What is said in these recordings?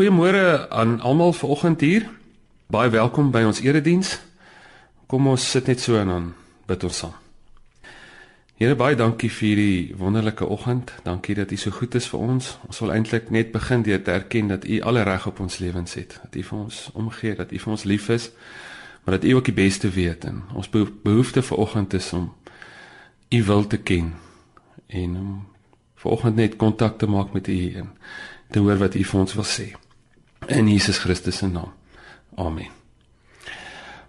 goeiemôre aan almal vanoggend hier. Baie welkom by ons erediens. Kom ons sit net so en dan bid ons saam. Here baie dankie vir hierdie wonderlike oggend. Dankie dat U so goed is vir ons. Ons wil eintlik net begin deur te erken dat U alle reg op ons lewens het. Dat U vir ons omgee, dat U vir ons lief is, maar dat U ook die beste weet en ons behoefte vanoggend is om U wil te ken en om vanoggend net kontak te maak met U en te hoor wat U vir ons wil sê. In Jesus Christus se naam. Amen.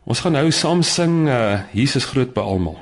Ons gaan nou saam sing uh, Jesus groot by almal.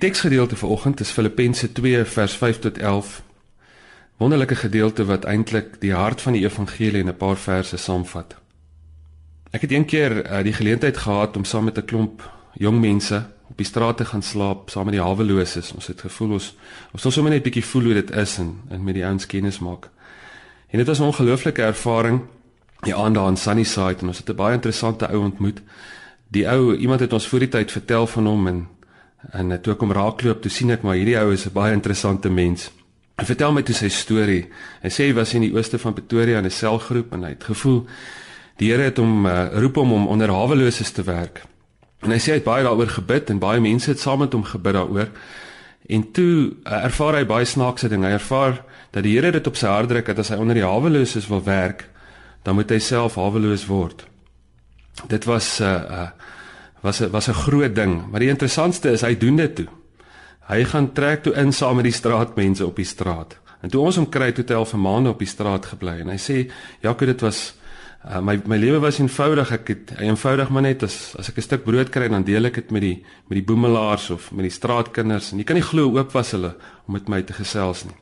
Teksgedeelte vir oggend is Filippense 2 vers 5 tot 11. Wonderlike gedeelte wat eintlik die hart van die evangelie in 'n paar verse saamvat. Ek het eendag uh, die geleentheid gehad om saam met 'n klomp jong mense op die straat te gaan slaap saam met die haweloses. Ons het gevoel ons ons wil sommer net bietjie voel hoe dit is en en met die ouens kennis maak. En dit was 'n ongelooflike ervaring. Die aand daar in Sunnyside en ons het 'n baie interessante ou ontmoet. Die ou, iemand het ons voor die tyd vertel van hom en En toe ek hom raakloop, toe sien ek maar hierdie ou is 'n baie interessante mens. Hy vertel my toe sy storie. Hy sê hy was in die ooste van Pretoria in 'n selgroep en hy het gevoel die Here het hom uh, roep hom om onder haweloses te werk. En hy sê hy het baie daaroor gebid en baie mense het saam met hom gebid daaroor. En toe uh, ervaar hy baie snaakse dinge. Hy ervaar dat die Here dit op sy hart druk dat as hy onder die haweloses wil werk, dan moet hy self haweloos word. Dit was 'n uh, uh, was 'n was 'n groot ding, maar die interessantste is hy doen dit toe. Hy gaan trek toe in saam met die straatmense op die straat. En toe ons hom kry toe tel vir maande op die straat gebly en hy sê Jaco dit was uh, my my lewe was eenvoudig ek het eenvoudig maar net as as ek 'n stuk brood kry dan deel ek dit met die met die boemelaars of met die straatkinders en jy kan nie glo oop was hulle om met my te gesels nie.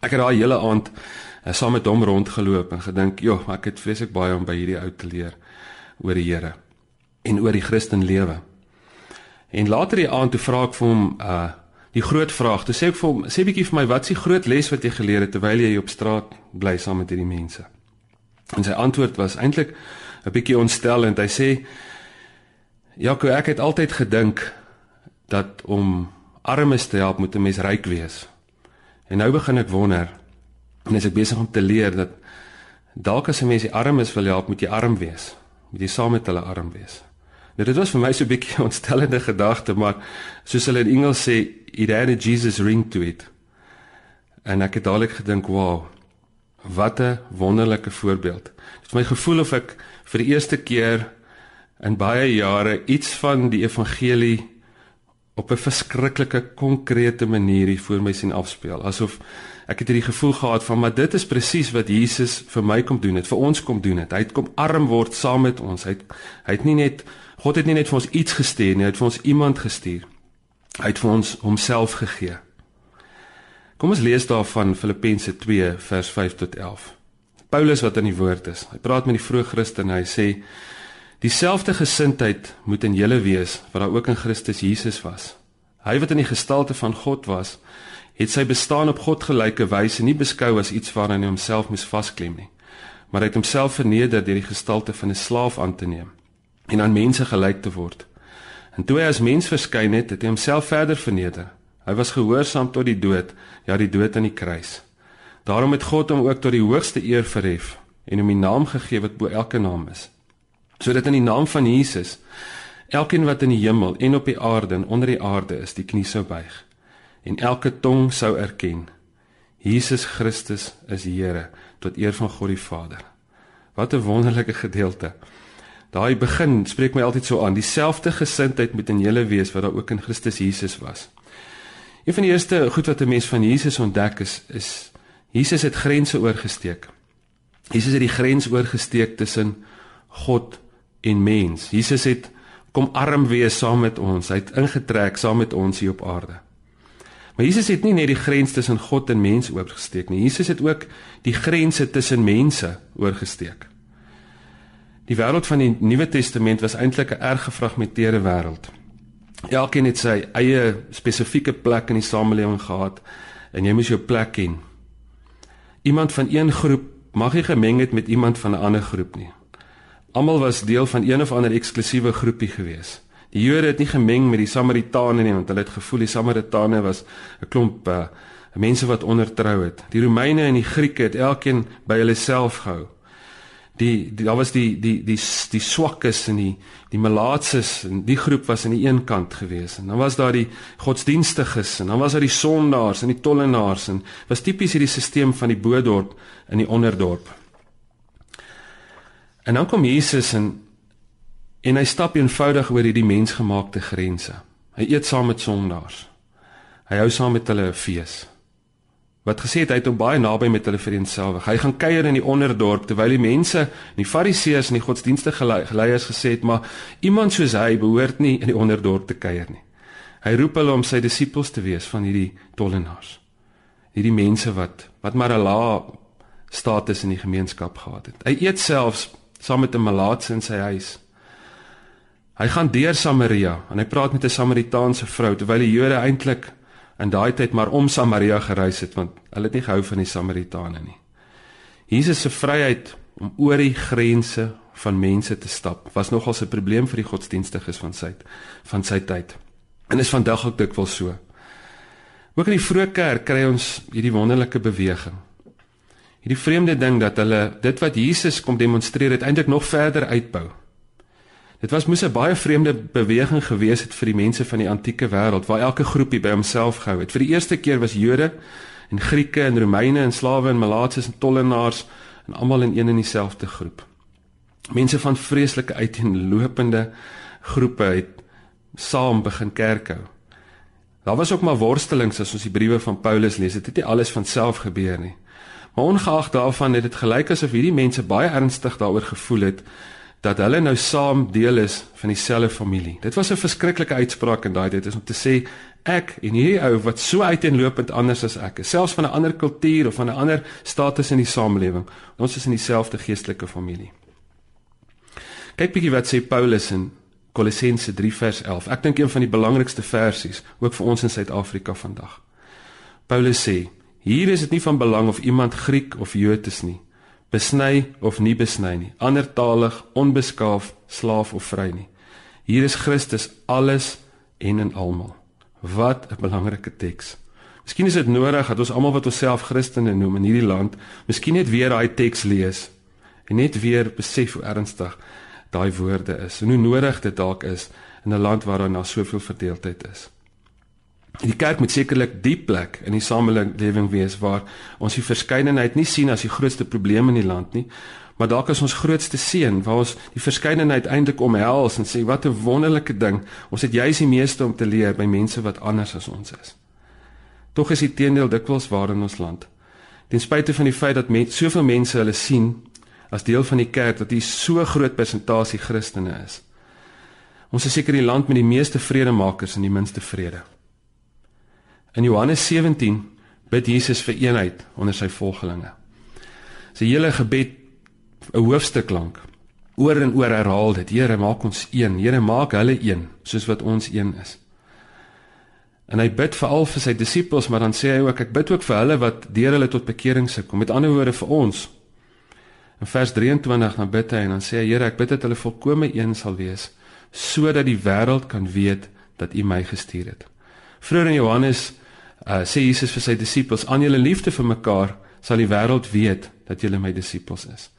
Ek het daai hele aand uh, saam met hom rondgeloop en gedink, "Joh, ek het vreeslik baie om by hierdie ou te leer oor die Here." En oor die Christen lewe. En later die aand toe vra ek vir hom uh die groot vraag. Toe sê ek vir hom, sê bietjie vir my, wat is die groot les wat jy geleer het terwyl jy op straat bly saam met hierdie mense? En sy antwoord was eintlik 'n bietjie ontstellend. Hy sê Jaco, ek het altyd gedink dat om armes te help moet 'n mens ryk wees. En nou begin ek wonder en as ek besig om te leer dat dalk as 'n mens die armes wil help, moet jy arm wees. Moet jy saam met hulle arm wees. Nou dit was vir my so 'n bietjie ontstellende gedagte, maar soos hulle in Engels sê, it had a Jesus ring to it. En ek het dadelik gedink, "Wow, wat 'n wonderlike voorbeeld." Dit het my gevoel of ek vir die eerste keer in baie jare iets van die evangelie op 'n verskriklike konkrete manier hier voor my sien afspeel. Asof ek het hierdie gevoel gehad van maar dit is presies wat Jesus vir my kom doen het, vir ons kom doen het. Hy het kom arm word saam met ons. Hy het, hy het nie net God het nie net vir ons iets gestuur nie, hy het vir ons iemand gestuur. Hy het vir ons homself gegee. Kom ons lees daarvan Filippense 2 vers 5 tot 11. Paulus wat in die woord is. Hy praat met die vroeë Christene en hy sê Dieselfde gesindheid moet in julle wees wat daar ook in Christus Jesus was. Hy wat in die gestalte van God was, het sy bestaan op God gelyke wyse nie beskou as iets waaraan hy homself moes vasklem nie, maar hy het homself verneder deur die gestalte van 'n slaaf aan te neem en aan mense gelyk te word. En toe hy as mens verskyn het, het hy homself verder verneder. Hy was gehoorsaam tot die dood, ja die dood aan die kruis. Daarom het God hom ook tot die hoogste eer verhef en hom die naam gegee wat bo elke naam is sodat in die naam van Jesus elkeen wat in die hemel en op die aarde en onder die aarde is, die knie sou buig en elke tong sou erken Jesus Christus is Here tot eer van God die Vader. Wat 'n wonderlike gedeelte. Daai begin spreek my altyd so aan. Dieselfde gesindheid moet in julle wees wat daar ook in Christus Jesus was. Een van die eerste goed wat 'n mens van Jesus ontdek is is Jesus het grense oorgesteek. Jesus het die grens oorgesteek tussen God en mens. Jesus het kom arm wees saam met ons. Hy het ingetrek saam met ons hier op aarde. Maar Jesus het nie net die grens tussen God en mens oorgesteek nie. Jesus het ook die grense tussen mense oorgesteek. Die wêreld van die Nuwe Testament was eintlik 'n erg gefragmenteerde wêreld. Elkeen het sy eie spesifieke plek in die samelewing gehad en jy moes jou plek ken. Iemand van een groep mag nie gemeng het met iemand van 'n ander groep nie. Almal was deel van een of ander eksklusiewe groepie gewees. Die Jode het nie gemeng met die Samaritane nie want hulle het gevoel die Samaritane was 'n klomp uh, mense wat ondertrou het. Die Romeine en die Grieke het elkeen by hulle self gehou. Die, die daar was die die die die swakkes en die die malaatses en die groep was aan die een kant gewees en dan was daar die godsdienstiges en dan was daar die sondaars en die tollenaars en was tipies hierdie stelsel van die bodorp in die onderdorp. En dan kom Jesus en en hy stap eenvoudig oor hierdie mensgemaakte grense. Hy eet saam met sondaars. Hy hou saam met hulle 'n fees. Wat gesê het hy het hom baie naby met hulle vereenselwig. Hy gaan kuier in die onderdorp terwyl die mense, die fariseërs en die godsdienstige leiers gesê het, maar iemand soos hy behoort nie in die onderdorp te kuier nie. Hy roep hulle om sy disippels te wees van hierdie tollenaars. Hierdie mense wat wat maar 'n lae status in die gemeenskap gehad het. Hy eet selfs saam met 'n malaatse in sy huis. Hy gaan deur Samaria en hy praat met 'n Samaritaanse vrou terwyl die Jode eintlik in daai tyd maar om Samaria gereis het want hulle het nie gehou van die Samaritane nie. Jesus se vryheid om oor die grense van mense te stap was nogal 'n probleem vir die godsdienstiges van sy van sy tyd. En is vandag ook dikwels so. Ook in die vroeë kerk kry ons hierdie wonderlike beweging hierdie vreemde ding dat hulle dit wat Jesus kom demonstreer het eintlik nog verder uitbou. Dit was moes 'n baie vreemde beweging gewees het vir die mense van die antieke wêreld waar elke groepie by homself gehou het. Vir die eerste keer was Jode en Grieke en Romeine en slawe en malaatses en tollenaars en almal in een en dieselfde groep. Mense van vreeslike uiteenlopende groepe het saam begin kerk hou. Daar was ook maar worstelings as ons die briewe van Paulus lees. Dit het nie alles van self gebeur nie. Maar ongeag daarvan het dit gelyk asof hierdie mense baie ernstig daaroor gevoel het dat hulle nou saam deel is van dieselfde familie. Dit was 'n verskriklike uitspraak in daai tyd is om te sê ek en hierdie ou wat so uiteenlopend anders as ek is, selfs van 'n ander kultuur of van 'n ander status in die samelewing, ons is in dieselfde geestelike familie. Kyk bietjie wat sê Paulus in Kolossense 3 vers 11. Ek dink een van die belangrikste versies ook vir ons in Suid-Afrika vandag. Paulus sê Hier is dit nie van belang of iemand Griek of Jood is nie, besny of nie besny nie, andertalig, onbeskaaf, slaaf of vry nie. Hier is Christus alles en in almal. Wat 'n belangrike teks. Miskien is dit nodig dat ons almal wat onsself Christene noem in hierdie land, miskien net weer daai teks lees en net weer besef hoe ernstig daai woorde is en hoe nodig dit dalk is in 'n land waar daar nou soveel verdeeldheid is. Die kerk moet sekerlik die plek in die samelewing wees waar ons die verskeidenheid nie sien as die grootste probleem in die land nie, maar dalk is ons grootste seën waar ons die verskeidenheid eintlik omhels en sê wat 'n wonderlike ding. Ons het juis die meeste om te leer by mense wat anders as ons is. Tog is die teendeel dikwels waar in ons land. Ten spyte van die feit dat met soveel mense hulle sien as deel van die kerk dat hier so groot persentasie Christene is. Ons is seker die land met die meeste vredemakers en die minste vrede. In Johannes 17 bid Jesus vir eenheid onder sy volgelinge. Sy hele gebed 'n hoofstuk lank oor en oor herhaal dit: Here, maak ons een. Here, maak hulle een soos wat ons een is. En hy bid veral vir sy disippels, maar dan sê hy ook ek bid ook vir hulle wat deur hulle tot bekering se kom. Met ander woorde vir ons. In vers 23 dan bid hy en dan sê hy: Here, ek bid dat hulle volkome een sal wees sodat die wêreld kan weet dat U my gestuur het. Vroeger in Johannes uh, sê Jesus vir sy disippels: "Aan julle liefde vir mekaar sal die wêreld weet dat julle my disippels is."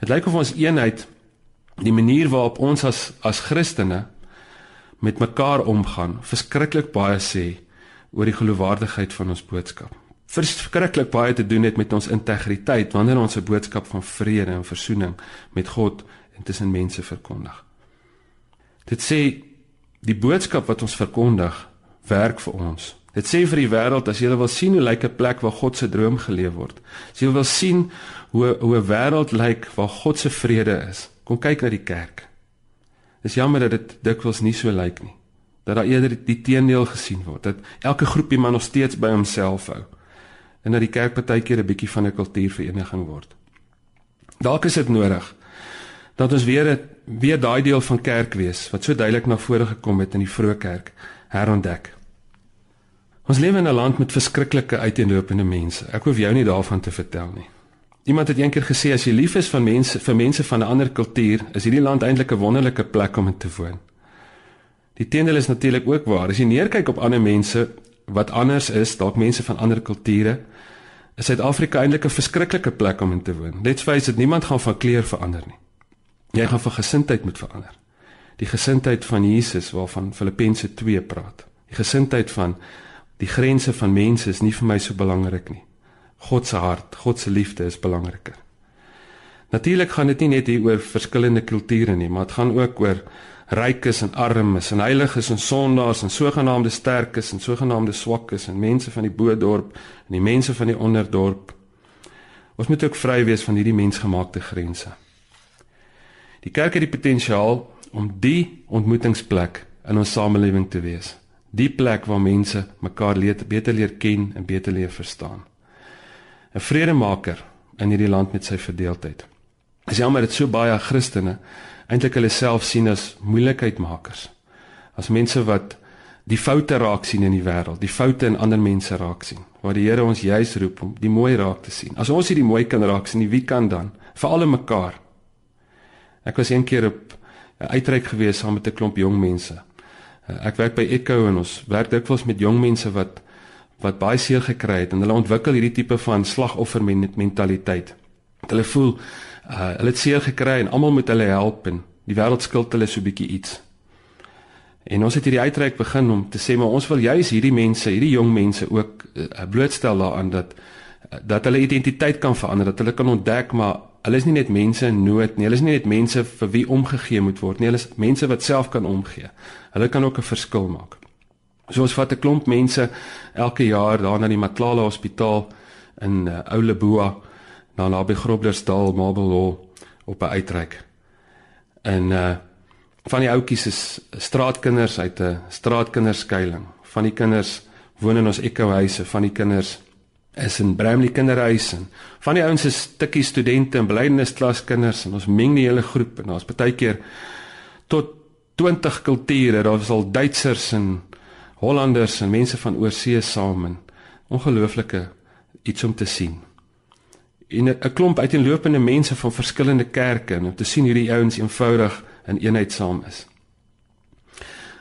Dit lyk of ons eenheid die manier waarop ons as as Christene met mekaar omgaan, verskriklik baie sê oor die geloofwaardigheid van ons boodskap. Verskriklik baie te doen het met ons integriteit wanneer ons 'n boodskap van vrede en versoening met God en tussen mense verkondig. Dit sê die boodskap wat ons verkondig werk vir ons. Dit sê vir die wêreld as jy wil sien hoe lyk 'n plek waar God se droom geleef word. As jy wil sien hoe hoe 'n wêreld lyk waar God se vrede is, kom kyk na die kerk. Dis jammer dat dit dikwels nie so lyk nie. Dat daar eerder die teendeel gesien word, dat elke groepie man nog steeds by homself hou en dat die kerk partykeer 'n bietjie van 'n kultuurvereniging word. Dalk is dit nodig dat ons weer weer daai deel van kerk wees wat so duidelik na vore gekom het in die vroeë kerk herontdek. Ons lewe in 'n land met verskriklike uiteenlopende mense. Ek hoef jou nie daarvan te vertel nie. Iemand het eendag gesê as jy lief is van mense vir mense van 'n ander kultuur, is hierdie land eintlik 'n wonderlike plek om in te woon. Die teendeel is natuurlik ook waar. As jy neerkyk op ander mense wat anders is, dalk mense van ander kulture, is Suid-Afrika eintlik 'n verskriklike plek om in te woon. Let's face it, niemand gaan van kleur verander nie. Jy gaan van gesindheid moet verander. Die gesindheid van Jesus waarvan Filippense 2 praat. Die gesindheid van die grense van mense is nie vir my so belangrik nie. God se hart, God se liefde is belangriker. Natuurlik gaan dit nie net hier oor verskillende kulture nie, maar dit gaan ook oor rykes en armes en heiliges en sondaars en sogenaamde sterkes en sogenaamde swakkes en mense van die bo-dorp en die mense van die onderdorp. Ons moet ook vry wees van hierdie mensgemaakte grense. Die kerk het die potensiaal om die ontmoetingsplek in ons samelewing te wees. Die plek waar mense mekaar leer, beter leer ken en beter leer verstaan. 'n Vredemaker in hierdie land met sy verdeeldheid. Is jammer dat so baie Christene eintlik hulle self sien as moeilikheidmakers. As mense wat die foute raak sien in die wêreld, die foute in ander mense raak sien. Waar die Here ons juis roep om die mooi raak te sien. As ons hierdie mooi kan raak sien, wie kan dan? Veral in mekaar. Ek was een keer op 'n uitreik gewees saam met 'n klomp jong mense. Eh, ek werk by Echo en ons werk dikwels met jong mense wat wat baie seer gekry het en hulle ontwikkel hierdie tipe van slagoffer mentaliteit. Hulle voel uh, hulle het seer gekry en almal moet hulle help en die wêreld skuld hulle so 'n bietjie iets. En ons het hierdie uitreik begin om te sê maar ons wil juis hierdie mense, hierdie jong mense ook uh, blootstel daaraan dat dat hulle identiteit kan verander, dat hulle kan ontdek maar hulle is nie net mense in nood nie. Hulle is nie net mense vir wie omgegee moet word nie. Hulle is mense wat self kan omgee. Hulle kan ook 'n verskil maak. So ons vat 'n klomp mense elke jaar daar na die Matlala Hospitaal in uh, Ouleboa, na naby Groblersdal, Marble Hall op 'n uitreik. En uh van die ouetjies is straatkinders uit 'n straatkinderskuiling. Van die kinders woon in ons ekkohuise, van die kinders is in Bramley kinderhuis en van die ouens is tikkie studente en blydenissklaskinders en ons meng die hele groep en daar's baie keer tot 20 kulture, daar was al Duitsers en Hollanders en mense van oorsee saam en ongelooflike iets om te sien. En 'n klomp uiteenlopende mense van verskillende kerke en om te sien hierdie ouens eenvoudig in eenheid saam is.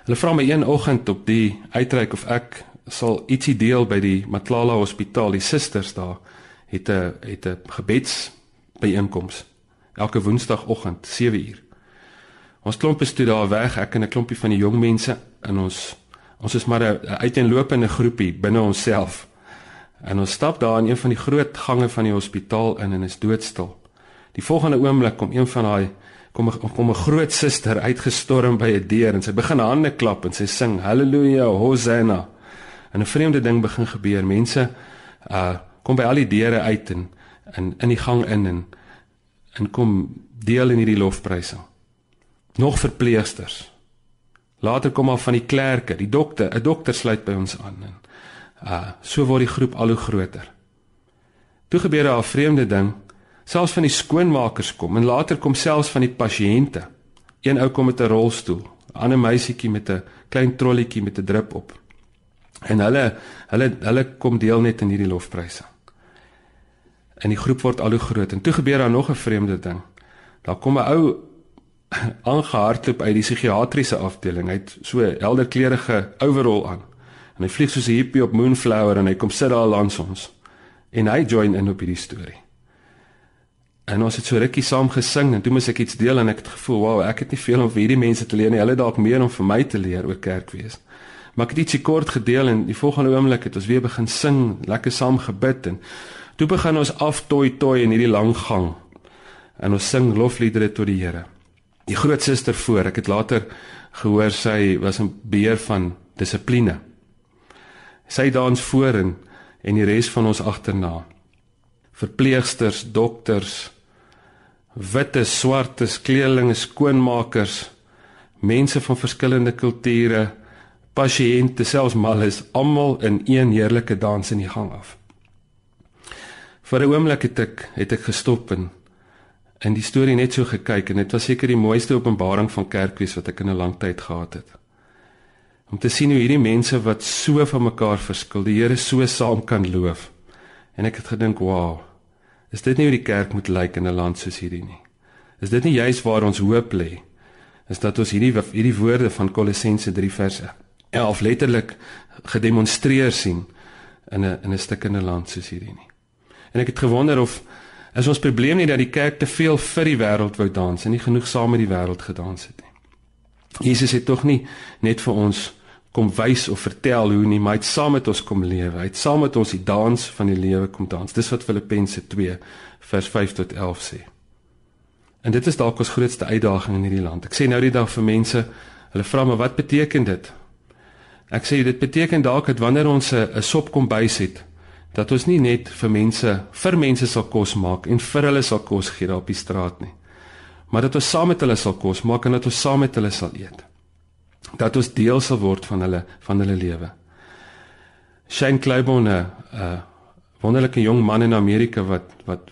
Hulle vra my een oggend op die uitreik of ek sal ietsie deel by die Matlala Hospitaal. Die susters daar het 'n het 'n gebeds byeenkoms elke woensdagoggend 7uur. Ons klomp is toe daar weg, ek en 'n klompie van die jong mense in ons Ons is maar 'n uiteenlopende groepie binne onsself. En ons stap daar in een van die groot gange van die hospitaal in en is doodstil. Die volgende oomblik kom een van daai kom kom 'n groot suster uitgestorm by 'n deur en sy begin hande klap en sy sing haleluja hosanna. En 'n vreemde ding begin gebeur. Mense uh kom by al die deure uit en in in die gang in en en kom deel in hierdie lofprysing. Nog verpleegsters. Later kom al van die klerke, die dokter, 'n dokter sluit by ons aan en uh so word die groep al hoe groter. Toe gebeur daar 'n vreemde ding. Selfs van die skoonmakers kom en later kom selfs van die pasiënte. Een ou kom met 'n rolstoel, 'n ander meisietjie met 'n klein trolletjie met 'n drup op. En hulle hulle hulle kom deel net in hierdie lofpryse. En die groep word al hoe groot en toe gebeur daar nog 'n vreemde ding. Daar kom 'n ou aangehardloop uit die psigiatriese afdeling. Hy het so helder kleurige overall aan. En hy vlieg soos 'n hippie op Moonflower en hy kom sit daar langs ons. En hy join in op hierdie storie. En ons het so rukkie saam gesing en toe moes ek iets deel en ek het gevoel, wow, ek het nie veel om vir hierdie mense te leer nie. Hulle dalk meer om vir my te leer oor kerkwees. Maar ek het ietsie kort gedeel en die volgende oomblik het ons weer begin sing, lekker saam gebid en toe begin ons aftoi toi in hierdie lang gang. En ons sing lofliedere tot die Here. Die groot suster voor, ek het later gehoor sy was 'n beheer van dissipline. Sy dans voor en en die res van ons agterna. Verpleegsters, dokters, witte, swartes, kleerlinge, skoonmakers, mense van verskillende kulture, pasiënte, selfs malles, almal in een heerlike dans in die gang af. Vir 'n oomblik het ek het ek gestop en in die storie net so gekyk en dit was seker die mooiste openbaring van kerkwees wat ek in 'n lang tyd gehad het. Om te sien hoe hierdie mense wat so van mekaar verskil, die Here so saam kan loof. En ek het gedink, "Wow, is dit nie hoe die kerk moet lyk in 'n land soos hierdie nie?" Is dit nie juis waar ons hoop lê? Is dat ons hierdie hierdie woorde van Kolossense 3 vers 11 letterlik gedemonstreer sien in 'n in 'n stukkende land soos hierdie nie. En ek het gewonder of is ons probleem nie dat die kerk te veel vir die wêreld wou dans en nie genoeg saam met die wêreld gedans het nie. Jesus het tog nie net vir ons kom wys of vertel hoe nie, maar hy het saam met ons kom lewe. Hy het saam met ons die dans van die lewe kom dans. Dis wat Filippense 2 vers 5 tot 11 sê. En dit is dalk ons grootste uitdaging in hierdie land. Ek sê nou die dag vir mense, hulle vra my wat beteken dit? Ek sê dit beteken dalk dat wanneer ons 'n 'n sop kom bys het, dat ons nie net vir mense vir mense sal kos maak en vir hulle sal kos gee daar op die straat nie. Maar dat ons saam met hulle sal kos maak en dat ons saam met hulle sal eet. Dat ons deel sal word van hulle van hulle lewe. Shane Claiborne, 'n wonderlike jong man in Amerika wat wat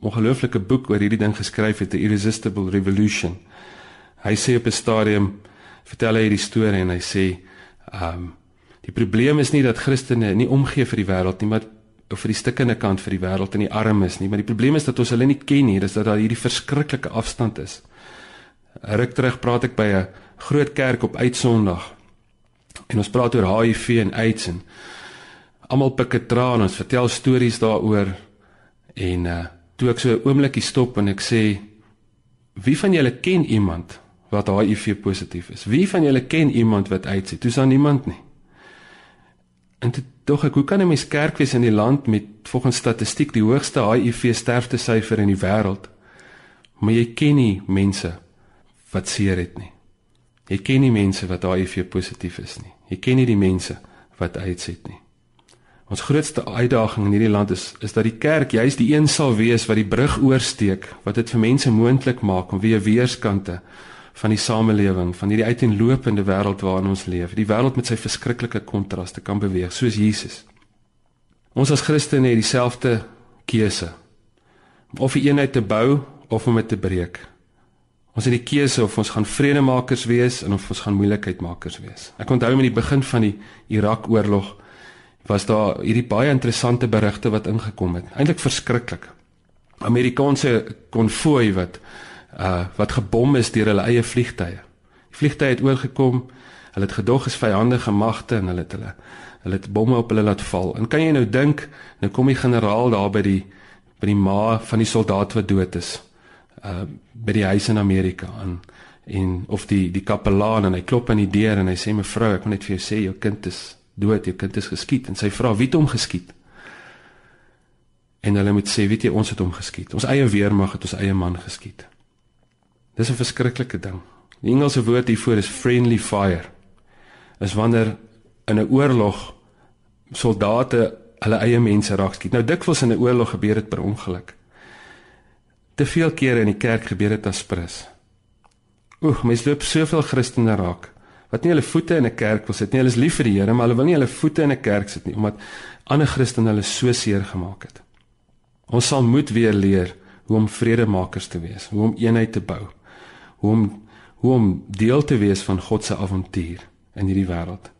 ongelooflike boek oor hierdie ding geskryf het, The Irresistible Revolution. Hy sê op 'n stadium vertel hy hierdie storie en hy sê, ehm um, die probleem is nie dat Christene nie omgee vir die wêreld nie, maar of vir die stikkende kant vir die wêreld en die armes nie, maar die probleem is dat ons hulle nie ken nie, dis dat daar hierdie verskriklike afstand is. Ruk terug praat ek by 'n groot kerk op Uitsondag. En ons praat oor HIV en AIDS en almal pik 'n traan, ons vertel stories daaroor en uh toe ek so 'n oombliekie stop en ek sê wie van julle ken iemand wat HIV positief is? Wie van julle ken iemand wat AIDS het? Dis dan niemand nie. En dit tog ek hoe kan 'n mens kerk wees in die land met volgens statistiek die hoogste HIV sterftesyfer in die wêreld? Maar jy ken nie mense wat seer het nie. Jy ken nie mense wat HIV positief is nie. Jy ken nie die mense wat AIDS het nie. Ons grootste uitdaging in hierdie land is is dat die kerk juis die een sal wees wat die brug oorsteek, wat dit vir mense moontlik maak om weer weerskante van die samelewing, van hierdie uiteenlopende wêreld waarin ons leef, die wêreld met sy verskriklike kontraste kan beweeg, soos Jesus. Ons as Christene het dieselfde keuse om of 'n eenheid te bou of om dit te breek. Ons het die keuse of ons gaan vredemakers wees en of ons gaan moeilikheidmakers wees. Ek onthou in die begin van die Irak-oorlog was daar hierdie baie interessante berigte wat ingekom het. Eintlik verskriklik. Amerikaanse konvooi wat uh wat gebom is deur hulle eie vliegtye. Die vliegtye het oorgekom. Hulle het gedog is vyandige magte en hulle het hulle hulle het bomme op hulle laat val. En kan jy nou dink, nou kom die generaal daar by die by die ma van die soldaat wat dood is. Uh by die huis in Amerika aan en of die die kapelaan en hy klop aan die deur en hy sê mevrou ek wil net vir jou sê jou kind is dood jou kind is geskiet en sy vra wie het hom geskiet en hulle moet sê weet jy ons het hom geskiet ons eie weermag het ons eie man geskiet dis 'n verskriklike ding. Die Engelse woord hiervoor is friendly fire. Is wanneer in 'n oorlog soldate hulle eie mense raak skiet nou dikwels in 'n oorlog gebeur dit per ongeluk. Te veel kere in die kerk gebeur dit as prins. Oek, mense loop soveel Christene raak wat nie hulle voete in 'n kerk wil sit nie. Hulle is lief vir die Here, maar hulle wil nie hulle voete in 'n kerk sit nie omdat ander Christene hulle so seer gemaak het. Ons sal moet weer leer hoe om vredemakers te wees, hoe om eenheid te bou, hoe om hoe om deel te wees van God se avontuur in hierdie wêreld.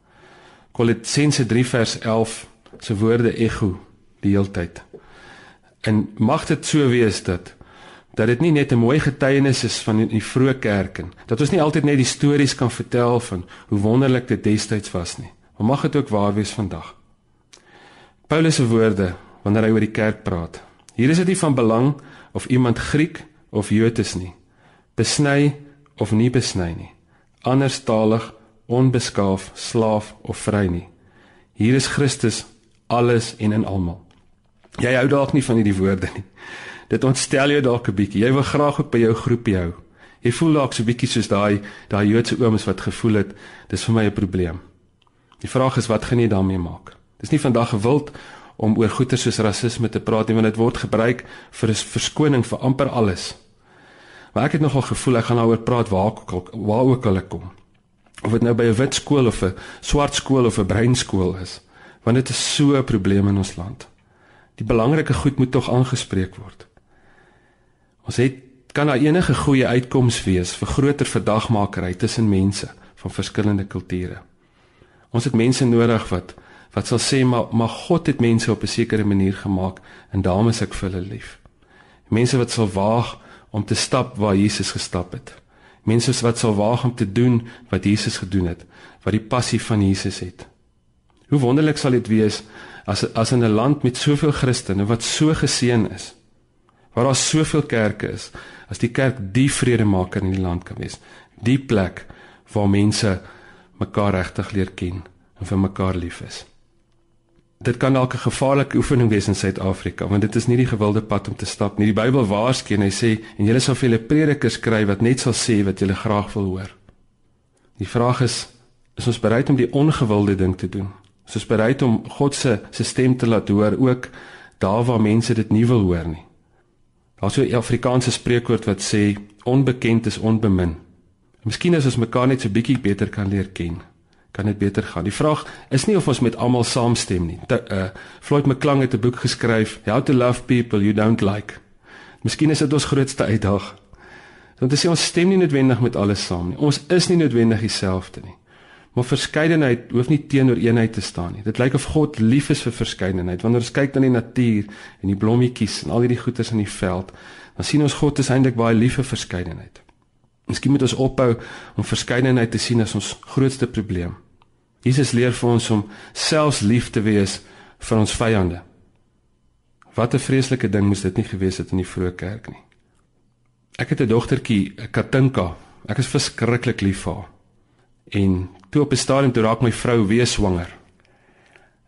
Kolossense 3 vers 11 se woorde ego die heeltyd. En mag dit so wees dat dat dit nie net 'n mooi getuienis is van die vroeë kerk en dat ons nie altyd net die stories kan vertel van hoe wonderlik dit destyds was nie. Maar mag dit ook waar wees vandag. Paulus se woorde wanneer hy oor die kerk praat. Hier is dit nie van belang of iemand Griek of Jood is nie. Besny of nie besny nie. Anderstalig, onbeskaaf, slaaf of vry nie. Hier is Christus alles en in almal. Jy hou dalk nie van hierdie woorde nie. Dit ontstel jou dalk 'n bietjie. Jy wil graag ook by jou groepie hou. Jy voel dalk so bietjie soos daai daai Joodse ooms wat gevoel het dis vir my 'n probleem. Die vraag is wat gaan jy daarmee maak? Dis nie vandag gewild om oor goeie soos rasisme te praat nie want dit word gebruik vir 'n verskoning vir amper alles. Maar ek het nogal gevoel ek gaan daaroor praat waar ook waar ook al ek kom. Of dit nou by 'n wit skool of 'n swart skool of 'n bruin skool is, want dit is so 'n probleem in ons land. Die belangrike goed moet tog aangespreek word. Ons het kan daar enige goeie uitkoms wees vir groter verdagmakerry tussen mense van verskillende kulture. Ons het mense nodig wat wat sal sê maar maar God het mense op 'n sekere manier gemaak en daarom is ek vir hulle lief. Mense wat sal waag om te stap waar Jesus gestap het. Mense wat sal waag om te doen wat Jesus gedoen het, wat die passie van Jesus het. Hoe wonderlik sal dit wees as as in 'n land met soveel Christene wat so geseën is waar daar soveel kerke is, as die kerk die vredemaker in die land kan wees, die plek waar mense mekaar regtig leer ken en vir mekaar lief is. Dit kan dalk 'n gevaarlike oefening wees in Suid-Afrika, want dit is nie die gewilde pad om te stap nie. Die Bybel waarsku en hy sê en julle sal vir julle predikers kry wat net sal sê wat julle graag wil hoor. Die vraag is, is ons bereid om die ongewilde ding te doen? Is ons bereid om God se se stem te laat hoor ook daar waar mense dit nie wil hoor nie? Daar's so 'n Afrikaanse spreekwoord wat sê onbekend is onbemin. Miskien as ons mekaar net so bietjie beter kan leer ken, kan dit beter gaan. Die vraag is nie of ons met almal saamstem nie. Te, uh, Floyd McClung het 'n boek geskryf, How to Love People You Don't Like. Miskien is dit ons grootste uitdaging. Want dit sê ons stem nie noodwendig met alles saam nie. Ons is nie noodwendig dieselfde nie. Maar verskeidenheid hoef nie teenoor eenheid te staan nie. Dit lyk of God lief is vir verskeidenheid. Wanneer ons kyk na die natuur en die blommetjies en al hierdie goeders in die veld, dan sien ons God is eintlik baie lief vir verskeidenheid. Miskien moet ons ophou om verskeidenheid te sien as ons grootste probleem. Jesus leer vir ons om selfs lief te wees vir ons vyande. Wat 'n vreeslike ding moes dit nie gewees het in die vroeë kerk nie. Ek het 'n dogtertjie, Katinka. Ek is verskriklik lief vir haar. En toe op 'n stadium toe raak my vrou weer swanger.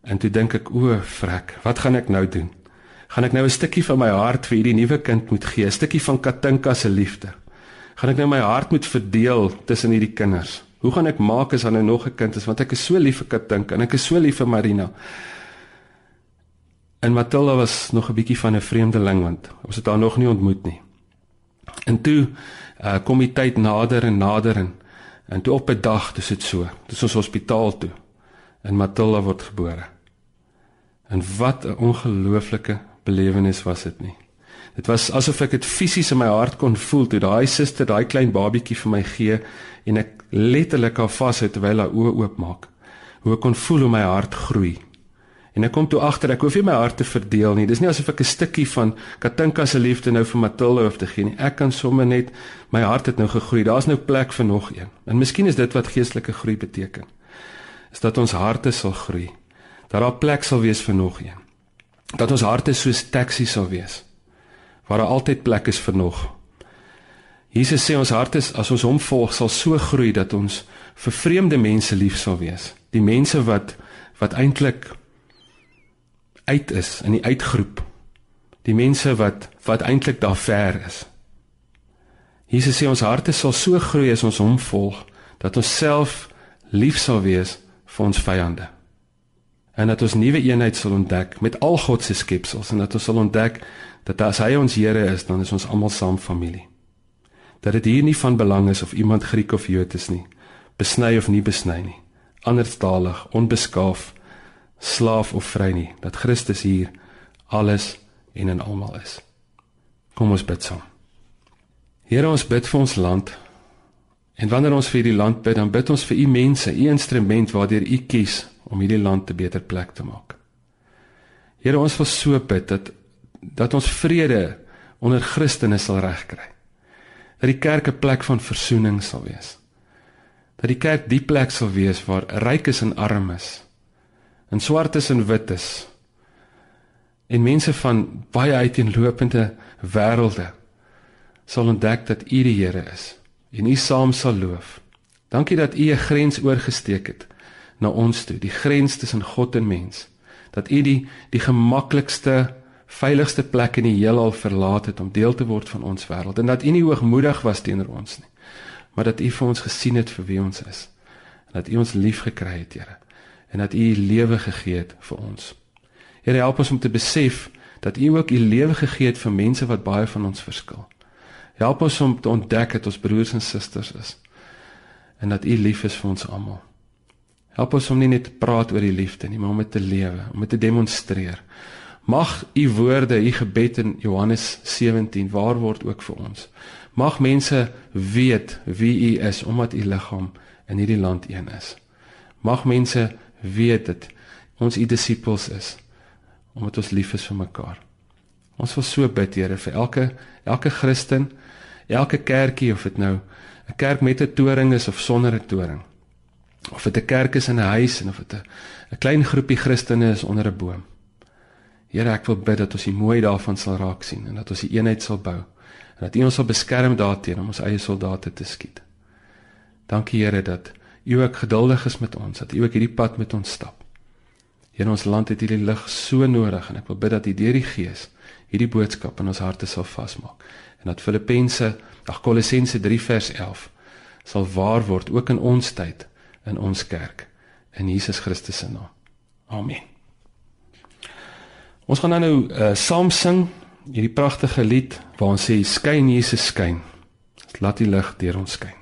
En toe dink ek, o, frek, wat gaan ek nou doen? Gaan ek nou 'n stukkie van my hart vir hierdie nuwe kind moet gee, 'n stukkie van Katinka se liefde? Gaan ek nou my hart moet verdeel tussen hierdie kinders? Hoe gaan ek maak as daar nou nog 'n kind is want ek is so lief vir Katinka en ek is so lief vir Marina? En Matilda was nog 'n bietjie van 'n vreemdeling want ons het haar nog nie ontmoet nie. En toe uh, kom die tyd nader en nader en En toe op 'n dag, dis dit so. Dis ons hospitaal toe. En Matilda word gebore. En wat 'n ongelooflike belewenis was dit nie. Dit was asof ek dit fisies in my hart kon voel toe daai suster daai klein babietjie vir my gee en ek letterlik haar vashou terwyl haar oë oopmaak. Hoe ek kon voel hoe my hart groei. En ek kom toe agter ek hoef nie my hart te verdeel nie. Dis nie asof ek 'n stukkie van Katinka se liefde nou vir Matilda hoef te gee nie. Ek kan sommer net my hart het nou gegroei. Daar's nou plek vir nog een. En miskien is dit wat geestelike groei beteken. Is dat ons harte sal groei. Dat daar plek sal wees vir nog een. Dat ons harte soos taxi sal wees. Waar daar altyd plek is vir nog. Jesus sê ons harte as ons hom volg sal so groei dat ons vir vreemde mense lief sal wees. Die mense wat wat eintlik uit is in die uitgroep. Die mense wat wat eintlik daar ver is. Jesus sê ons harte sal so groei as ons hom volg dat ons self lief sal wees vir ons vyande. En dat ons nuwe eenheid sal ontdek met al God se skepsels en dat ons sal ontdek dat as hy ons Here is, dan is ons almal saam familie. Dat dit hier nie van belang is of iemand Griek of Jood is nie, besny of nie besny nie, anderstalig, onbeskaaf, slaaf of vry nie, dat Christus hier alles en in almal is. Kom ons bid saam. Here ons bid vir ons land. En wanneer ons vir die land bid, dan bid ons vir u mense, u instrument waardeur u kies om hierdie land 'n beter plek te maak. Here ons wil so bid dat dat ons vrede onder Christene sal regkry. Dat die kerk 'n plek van versoening sal wees. Dat die kerk die plek sal wees waar rykes en armes, en swartes en wites, en mense van baie uiteenlopende wêrelde sal ontdek dat U die Here is en U saam sal loof. Dankie dat U 'n grens oorgesteek het na ons toe, die grens tussen God en mens. Dat U die die gemaklikste, veiligste plek in die heelal verlaat het om deel te word van ons wêreld en dat U nie hoogmoedig was teenoor ons nie, maar dat U vir ons gesien het vir wie ons is. En dat U ons liefgekry het, Here, en dat U U lewe gegee het vir ons. Here, help ons om te besef dat U ook U lewe gegee het vir mense wat baie van ons verskil. Help ons om te ontdek dat ons broers en susters is en dat U lief is vir ons almal. Help ons om nie net te praat oor die liefde nie, maar om dit te lewe, om dit te demonstreer. Mag U woorde, U gebed in Johannes 17 waar word ook vir ons. Mag mense weet wie U is omdat U liggaam in hierdie land een is. Mag mense weet dat ons U disippels is omdat ons lief is vir mekaar. Ons wil so bid, Here, vir elke elke Christen elke kerkie of dit nou 'n kerk met 'n toring is of sonder 'n toring. Of dit 'n kerk is in 'n huis en of dit 'n 'n klein groepie Christene is onder 'n boom. Here, ek wil bid dat ons die mooi daarvan sal raak sien en dat ons die eenheid sal bou en dat U ons sal beskerm daarteen om ons eie soldate te skiet. Dankie Here dat U ook geduldig is met ons, dat U ook hierdie pad met ons stap. Here, ons land het hierdie lig so nodig en ek wil bid dat U deur die Gees hierdie boodskap in ons harte sal vasmaak en dat Filippense, ag Kolossense 3 vers 11 sal waar word ook in ons tyd in ons kerk in Jesus Christus se naam. Amen. Ons gaan nou uh, saam sing hierdie pragtige lied waar ons sê skyn Jesus skyn. Laat die lig deur ons skyn.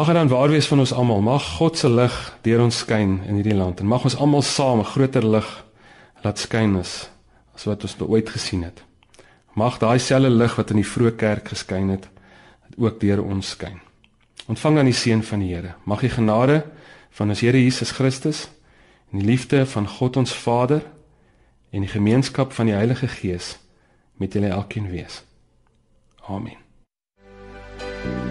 Mag dit dan waar wees van ons almal. Mag God se lig deur ons skyn in hierdie land en mag ons almal saam 'n groter lig laat skyn as, as wat ons ooit gesien het. Mag daai selfde lig wat in die vroeë kerk geskyn het, ook deur ons skyn. Ontvang dan die seën van die Here. Mag die genade van ons Here Jesus Christus en die liefde van God ons Vader en die gemeenskap van die Heilige Gees met julle elkeen wees. Amen. thank you